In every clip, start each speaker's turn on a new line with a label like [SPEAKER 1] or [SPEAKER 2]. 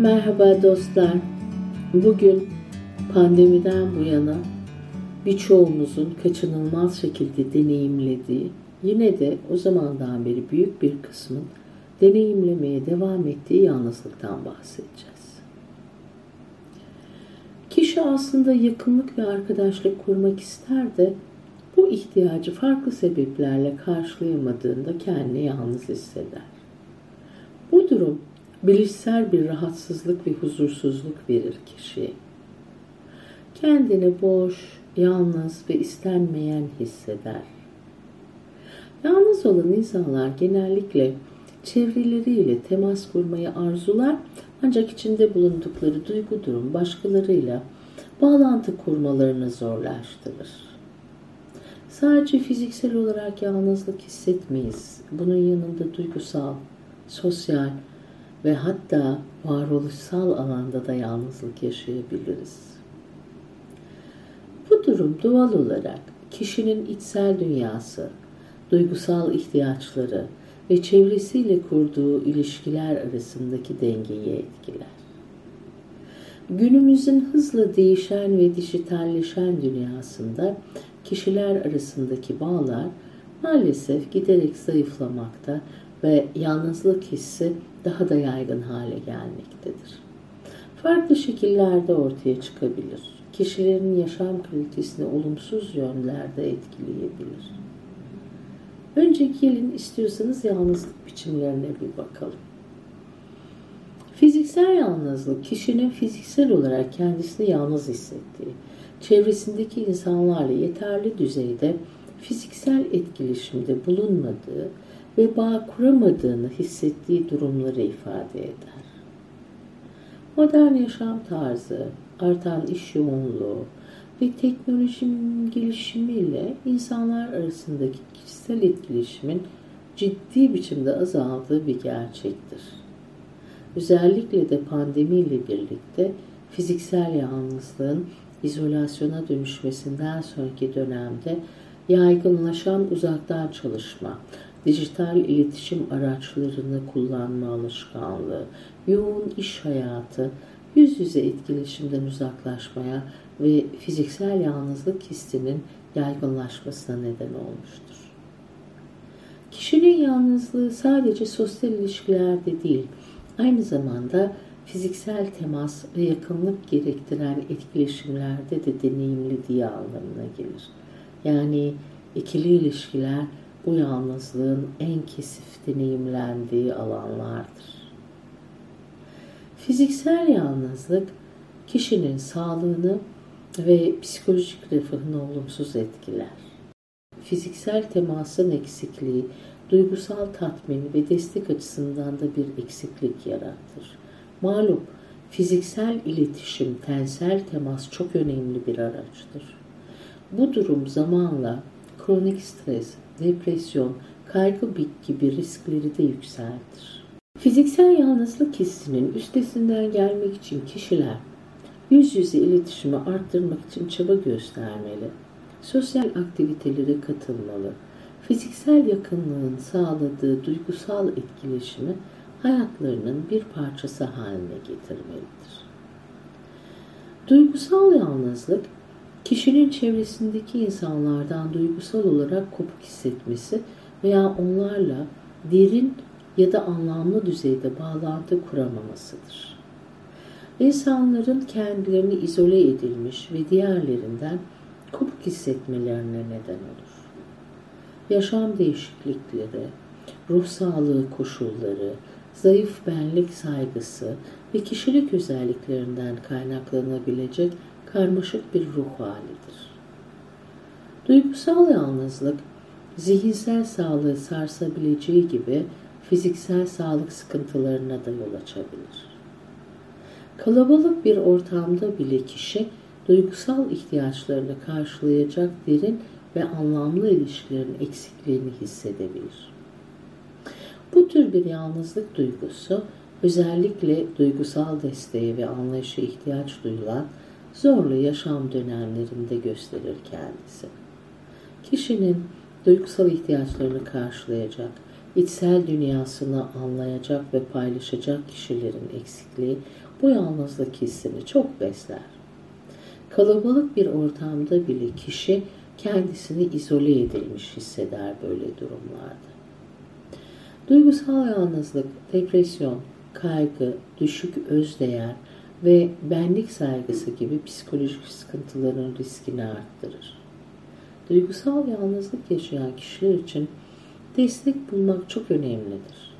[SPEAKER 1] Merhaba dostlar. Bugün pandemiden bu yana birçoğumuzun kaçınılmaz şekilde deneyimlediği, yine de o zamandan beri büyük bir kısmın deneyimlemeye devam ettiği yalnızlıktan bahsedeceğiz. Kişi aslında yakınlık ve arkadaşlık kurmak ister de bu ihtiyacı farklı sebeplerle karşılayamadığında kendini yalnız hisseder. Bu durum bilişsel bir rahatsızlık ve huzursuzluk verir kişiye. Kendini boş, yalnız ve istenmeyen hisseder. Yalnız olan insanlar genellikle çevreleriyle temas kurmayı arzular ancak içinde bulundukları duygu durum başkalarıyla bağlantı kurmalarını zorlaştırır. Sadece fiziksel olarak yalnızlık hissetmeyiz. Bunun yanında duygusal, sosyal ve hatta varoluşsal alanda da yalnızlık yaşayabiliriz. Bu durum doğal olarak kişinin içsel dünyası, duygusal ihtiyaçları ve çevresiyle kurduğu ilişkiler arasındaki dengeyi etkiler. Günümüzün hızla değişen ve dijitalleşen dünyasında kişiler arasındaki bağlar maalesef giderek zayıflamakta ve yalnızlık hissi daha da yaygın hale gelmektedir. Farklı şekillerde ortaya çıkabilir. Kişilerin yaşam kalitesini olumsuz yönlerde etkileyebilir. Önce gelin istiyorsanız yalnızlık biçimlerine bir bakalım. Fiziksel yalnızlık kişinin fiziksel olarak kendisini yalnız hissettiği, çevresindeki insanlarla yeterli düzeyde fiziksel etkileşimde bulunmadığı ve bağ kuramadığını hissettiği durumları ifade eder. Modern yaşam tarzı, artan iş yoğunluğu ve teknolojinin gelişimiyle insanlar arasındaki kişisel etkileşimin ciddi biçimde azaldığı bir gerçektir. Özellikle de pandemiyle birlikte fiziksel yalnızlığın izolasyona dönüşmesinden sonraki dönemde yaygınlaşan uzaktan çalışma, dijital iletişim araçlarını kullanma alışkanlığı, yoğun iş hayatı, yüz yüze etkileşimden uzaklaşmaya ve fiziksel yalnızlık hissinin yaygınlaşmasına neden olmuştur. Kişinin yalnızlığı sadece sosyal ilişkilerde değil, aynı zamanda fiziksel temas ve yakınlık gerektiren etkileşimlerde de deneyimlediği anlamına gelir. Yani ikili ilişkiler bu yalnızlığın en kesif deneyimlendiği alanlardır. Fiziksel yalnızlık kişinin sağlığını ve psikolojik refahını olumsuz etkiler. Fiziksel temasın eksikliği, duygusal tatmin ve destek açısından da bir eksiklik yaratır. Malum fiziksel iletişim, tensel temas çok önemli bir araçtır. Bu durum zamanla kronik stres, depresyon, kaygı gibi riskleri de yükseltir. Fiziksel yalnızlık hissinin üstesinden gelmek için kişiler yüz yüze iletişimi arttırmak için çaba göstermeli, sosyal aktivitelere katılmalı, fiziksel yakınlığın sağladığı duygusal etkileşimi hayatlarının bir parçası haline getirmelidir. Duygusal yalnızlık, kişinin çevresindeki insanlardan duygusal olarak kopuk hissetmesi veya onlarla derin ya da anlamlı düzeyde bağlantı kuramamasıdır. İnsanların kendilerini izole edilmiş ve diğerlerinden kopuk hissetmelerine neden olur. Yaşam değişiklikleri, ruh sağlığı koşulları, zayıf benlik saygısı ve kişilik özelliklerinden kaynaklanabilecek karmaşık bir ruh halidir. Duygusal yalnızlık, zihinsel sağlığı sarsabileceği gibi fiziksel sağlık sıkıntılarına da yol açabilir. Kalabalık bir ortamda bile kişi duygusal ihtiyaçlarını karşılayacak derin ve anlamlı ilişkilerin eksikliğini hissedebilir. Bu tür bir yalnızlık duygusu özellikle duygusal desteğe ve anlayışa ihtiyaç duyulan zorlu yaşam dönemlerinde gösterir kendisi. Kişinin duygusal ihtiyaçlarını karşılayacak, içsel dünyasını anlayacak ve paylaşacak kişilerin eksikliği bu yalnızlık hissini çok besler. Kalabalık bir ortamda bile kişi kendisini izole edilmiş hisseder böyle durumlarda. Duygusal yalnızlık, depresyon, kaygı, düşük özdeğer ve benlik saygısı gibi psikolojik sıkıntıların riskini arttırır. Duygusal yalnızlık yaşayan kişiler için destek bulmak çok önemlidir.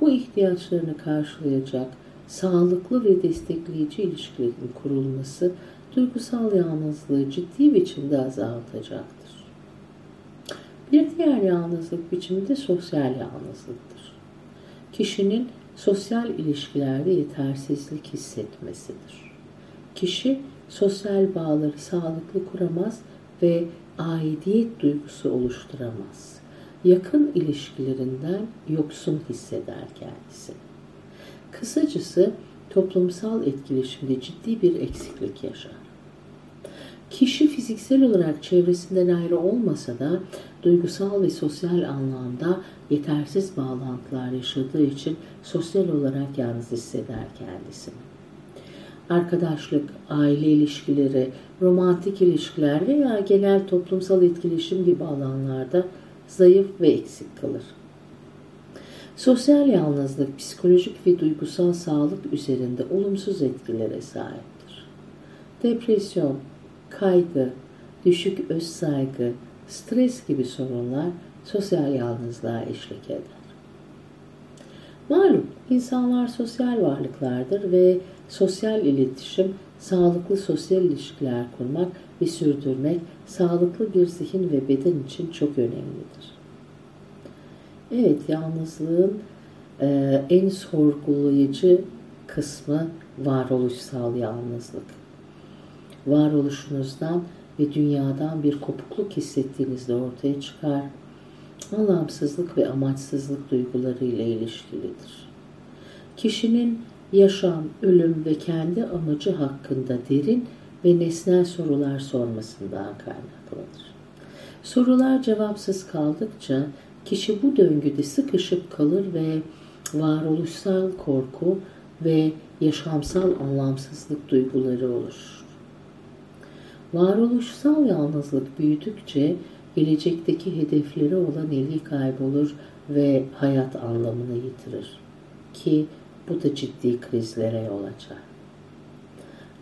[SPEAKER 1] Bu ihtiyaçlarını karşılayacak sağlıklı ve destekleyici ilişkilerin kurulması duygusal yalnızlığı ciddi biçimde azaltacaktır. Bir diğer yalnızlık biçimi de sosyal yalnızlıktır. Kişinin sosyal ilişkilerde yetersizlik hissetmesidir. Kişi sosyal bağları sağlıklı kuramaz ve aidiyet duygusu oluşturamaz. Yakın ilişkilerinden yoksun hisseder kendisini. Kısacası toplumsal etkileşimde ciddi bir eksiklik yaşar. Kişi fiziksel olarak çevresinden ayrı olmasa da duygusal ve sosyal anlamda yetersiz bağlantılar yaşadığı için sosyal olarak yalnız hisseder kendisini. Arkadaşlık, aile ilişkileri, romantik ilişkiler veya genel toplumsal etkileşim gibi alanlarda zayıf ve eksik kalır. Sosyal yalnızlık psikolojik ve duygusal sağlık üzerinde olumsuz etkilere sahiptir. Depresyon, kaygı, düşük öz saygı, stres gibi sorunlar sosyal yalnızlığa eşlik eder. Malum insanlar sosyal varlıklardır ve sosyal iletişim, sağlıklı sosyal ilişkiler kurmak ve sürdürmek sağlıklı bir zihin ve beden için çok önemlidir. Evet, yalnızlığın e, en sorgulayıcı kısmı varoluşsal yalnızlık. Varoluşunuzdan ve dünyadan bir kopukluk hissettiğinizde ortaya çıkar. Anlamsızlık ve amaçsızlık duyguları ile ilişkilidir. Kişinin yaşam, ölüm ve kendi amacı hakkında derin ve nesnel sorular sormasından kaynaklanır. Sorular cevapsız kaldıkça kişi bu döngüde sıkışıp kalır ve varoluşsal korku ve yaşamsal anlamsızlık duyguları oluşur. Varoluşsal yalnızlık büyüdükçe gelecekteki hedefleri olan ilgi kaybolur ve hayat anlamını yitirir. Ki bu da ciddi krizlere yol açar.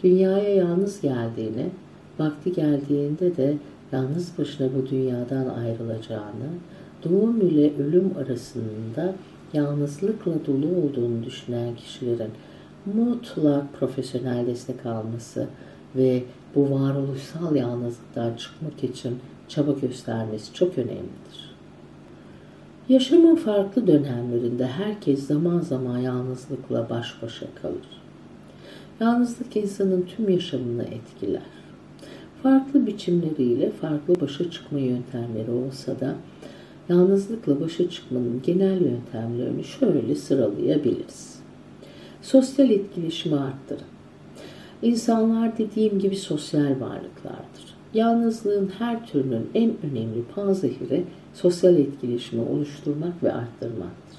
[SPEAKER 1] Dünyaya yalnız geldiğini, vakti geldiğinde de yalnız başına bu dünyadan ayrılacağını, doğum ile ölüm arasında yalnızlıkla dolu olduğunu düşünen kişilerin mutlak profesyonel destek alması ve bu varoluşsal yalnızlıktan çıkmak için çaba göstermesi çok önemlidir. Yaşamın farklı dönemlerinde herkes zaman zaman yalnızlıkla baş başa kalır. Yalnızlık insanın tüm yaşamını etkiler. Farklı biçimleriyle farklı başa çıkma yöntemleri olsa da yalnızlıkla başa çıkmanın genel yöntemlerini şöyle sıralayabiliriz. Sosyal etkileşimi arttırın. İnsanlar dediğim gibi sosyal varlıklardır. Yalnızlığın her türünün en önemli panzehiri sosyal etkileşimi oluşturmak ve arttırmaktır.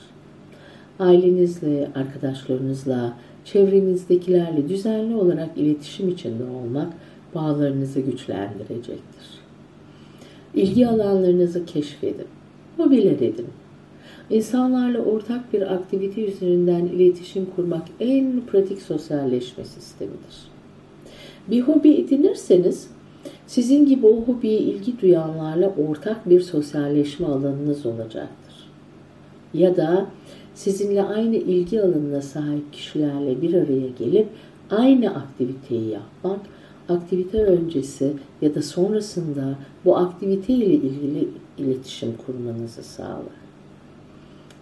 [SPEAKER 1] Ailenizle, arkadaşlarınızla, çevrenizdekilerle düzenli olarak iletişim içinde olmak bağlarınızı güçlendirecektir. İlgi alanlarınızı keşfedin, hobiler edin. İnsanlarla ortak bir aktivite üzerinden iletişim kurmak en pratik sosyalleşme sistemidir. Bir hobi edinirseniz sizin gibi o hobiye ilgi duyanlarla ortak bir sosyalleşme alanınız olacaktır. Ya da sizinle aynı ilgi alanına sahip kişilerle bir araya gelip aynı aktiviteyi yapmak, aktivite öncesi ya da sonrasında bu aktivite ile ilgili iletişim kurmanızı sağlar.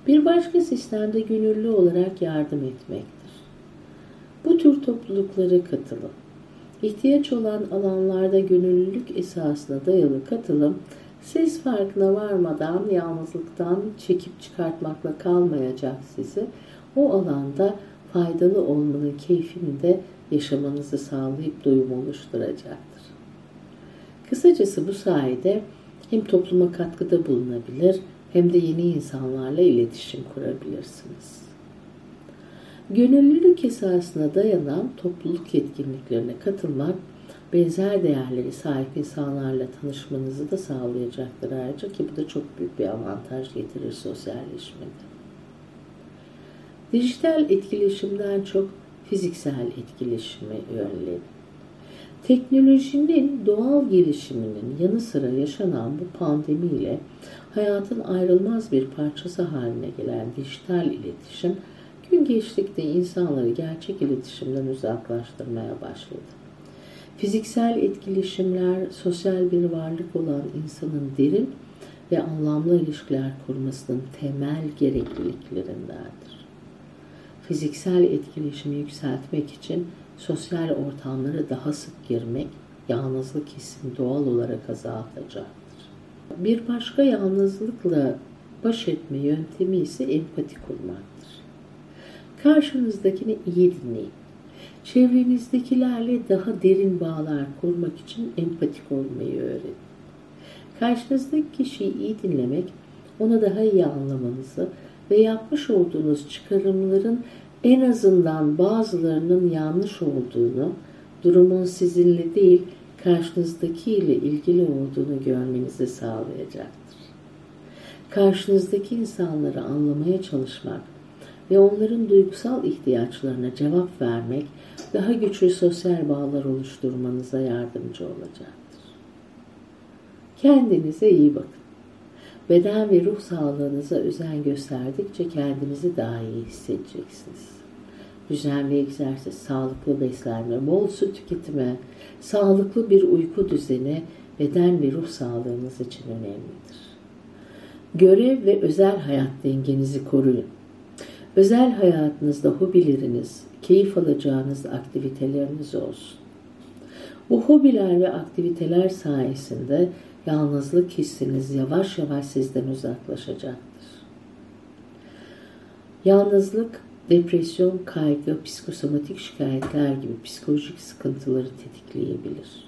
[SPEAKER 1] Bir başka sistemde gönüllü olarak yardım etmektir. Bu tür topluluklara katılın. İhtiyaç olan alanlarda gönüllülük esasına dayalı katılım, siz farkına varmadan yalnızlıktan çekip çıkartmakla kalmayacak sizi, o alanda faydalı olmanın keyfini de yaşamanızı sağlayıp doyum oluşturacaktır. Kısacası bu sayede hem topluma katkıda bulunabilir hem de yeni insanlarla iletişim kurabilirsiniz. Gönüllülük esasına dayanan topluluk etkinliklerine katılmak benzer değerleri sahip insanlarla tanışmanızı da sağlayacaktır ayrıca ki bu da çok büyük bir avantaj getirir sosyalleşmede. Dijital etkileşimden çok fiziksel etkileşime yönlenin. Teknolojinin doğal gelişiminin yanı sıra yaşanan bu pandemiyle hayatın ayrılmaz bir parçası haline gelen dijital iletişim gün geçtikçe insanları gerçek iletişimden uzaklaştırmaya başladı. Fiziksel etkileşimler sosyal bir varlık olan insanın derin ve anlamlı ilişkiler kurmasının temel gerekliliklerindendir. Fiziksel etkileşimi yükseltmek için sosyal ortamlara daha sık girmek yalnızlık hissini doğal olarak azaltacaktır. Bir başka yalnızlıkla baş etme yöntemi ise empati kurmaktır. Karşınızdakini iyi dinleyin. Çevrenizdekilerle daha derin bağlar kurmak için empatik olmayı öğrenin. Karşınızdaki kişiyi iyi dinlemek, onu daha iyi anlamanızı ve yapmış olduğunuz çıkarımların en azından bazılarının yanlış olduğunu, durumun sizinle değil karşınızdaki ile ilgili olduğunu görmenizi sağlayacaktır. Karşınızdaki insanları anlamaya çalışmak ve onların duygusal ihtiyaçlarına cevap vermek daha güçlü sosyal bağlar oluşturmanıza yardımcı olacaktır. Kendinize iyi bakın. Beden ve ruh sağlığınıza özen gösterdikçe kendinizi daha iyi hissedeceksiniz. Düzenli egzersiz, sağlıklı beslenme, bol su tüketimi, sağlıklı bir uyku düzeni beden ve ruh sağlığınız için önemlidir. Görev ve özel hayat dengenizi koruyun. Özel hayatınızda hobileriniz, keyif alacağınız aktiviteleriniz olsun. Bu hobiler ve aktiviteler sayesinde yalnızlık hissiniz yavaş yavaş sizden uzaklaşacaktır. Yalnızlık, depresyon, kaygı, psikosomatik şikayetler gibi psikolojik sıkıntıları tetikleyebilir.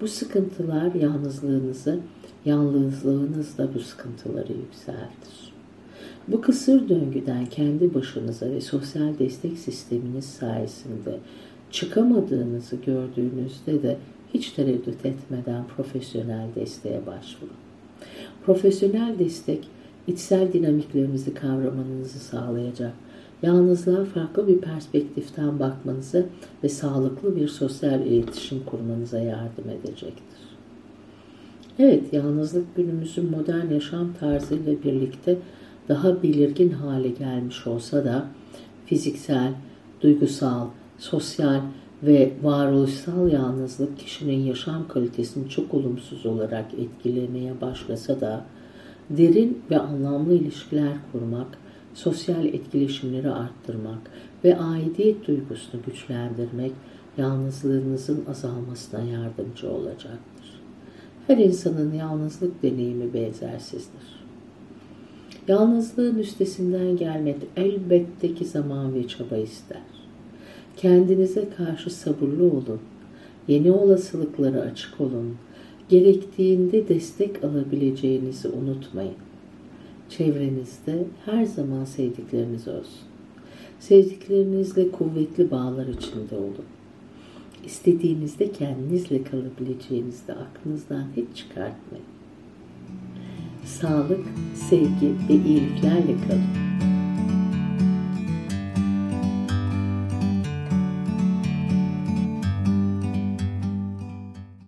[SPEAKER 1] Bu sıkıntılar yalnızlığınızı, yalnızlığınız da bu sıkıntıları yükseltir. Bu kısır döngüden kendi başınıza ve sosyal destek sisteminiz sayesinde çıkamadığınızı gördüğünüzde de hiç tereddüt etmeden profesyonel desteğe başvurun. Profesyonel destek içsel dinamiklerinizi kavramanızı sağlayacak. Yalnızlığa farklı bir perspektiften bakmanızı ve sağlıklı bir sosyal iletişim kurmanıza yardım edecektir. Evet, yalnızlık günümüzün modern yaşam tarzıyla birlikte daha belirgin hale gelmiş olsa da fiziksel, duygusal, sosyal ve varoluşsal yalnızlık kişinin yaşam kalitesini çok olumsuz olarak etkilemeye başlasa da derin ve anlamlı ilişkiler kurmak, sosyal etkileşimleri arttırmak ve aidiyet duygusunu güçlendirmek yalnızlığınızın azalmasına yardımcı olacaktır. Her insanın yalnızlık deneyimi benzersizdir. Yalnızlığın üstesinden gelmek elbette ki zaman ve çaba ister. Kendinize karşı sabırlı olun. Yeni olasılıklara açık olun. Gerektiğinde destek alabileceğinizi unutmayın. Çevrenizde her zaman sevdikleriniz olsun. Sevdiklerinizle kuvvetli bağlar içinde olun. İstediğinizde kendinizle kalabileceğinizde aklınızdan hiç çıkartmayın. Sağlık, sevgi ve iyiliklerle kalın.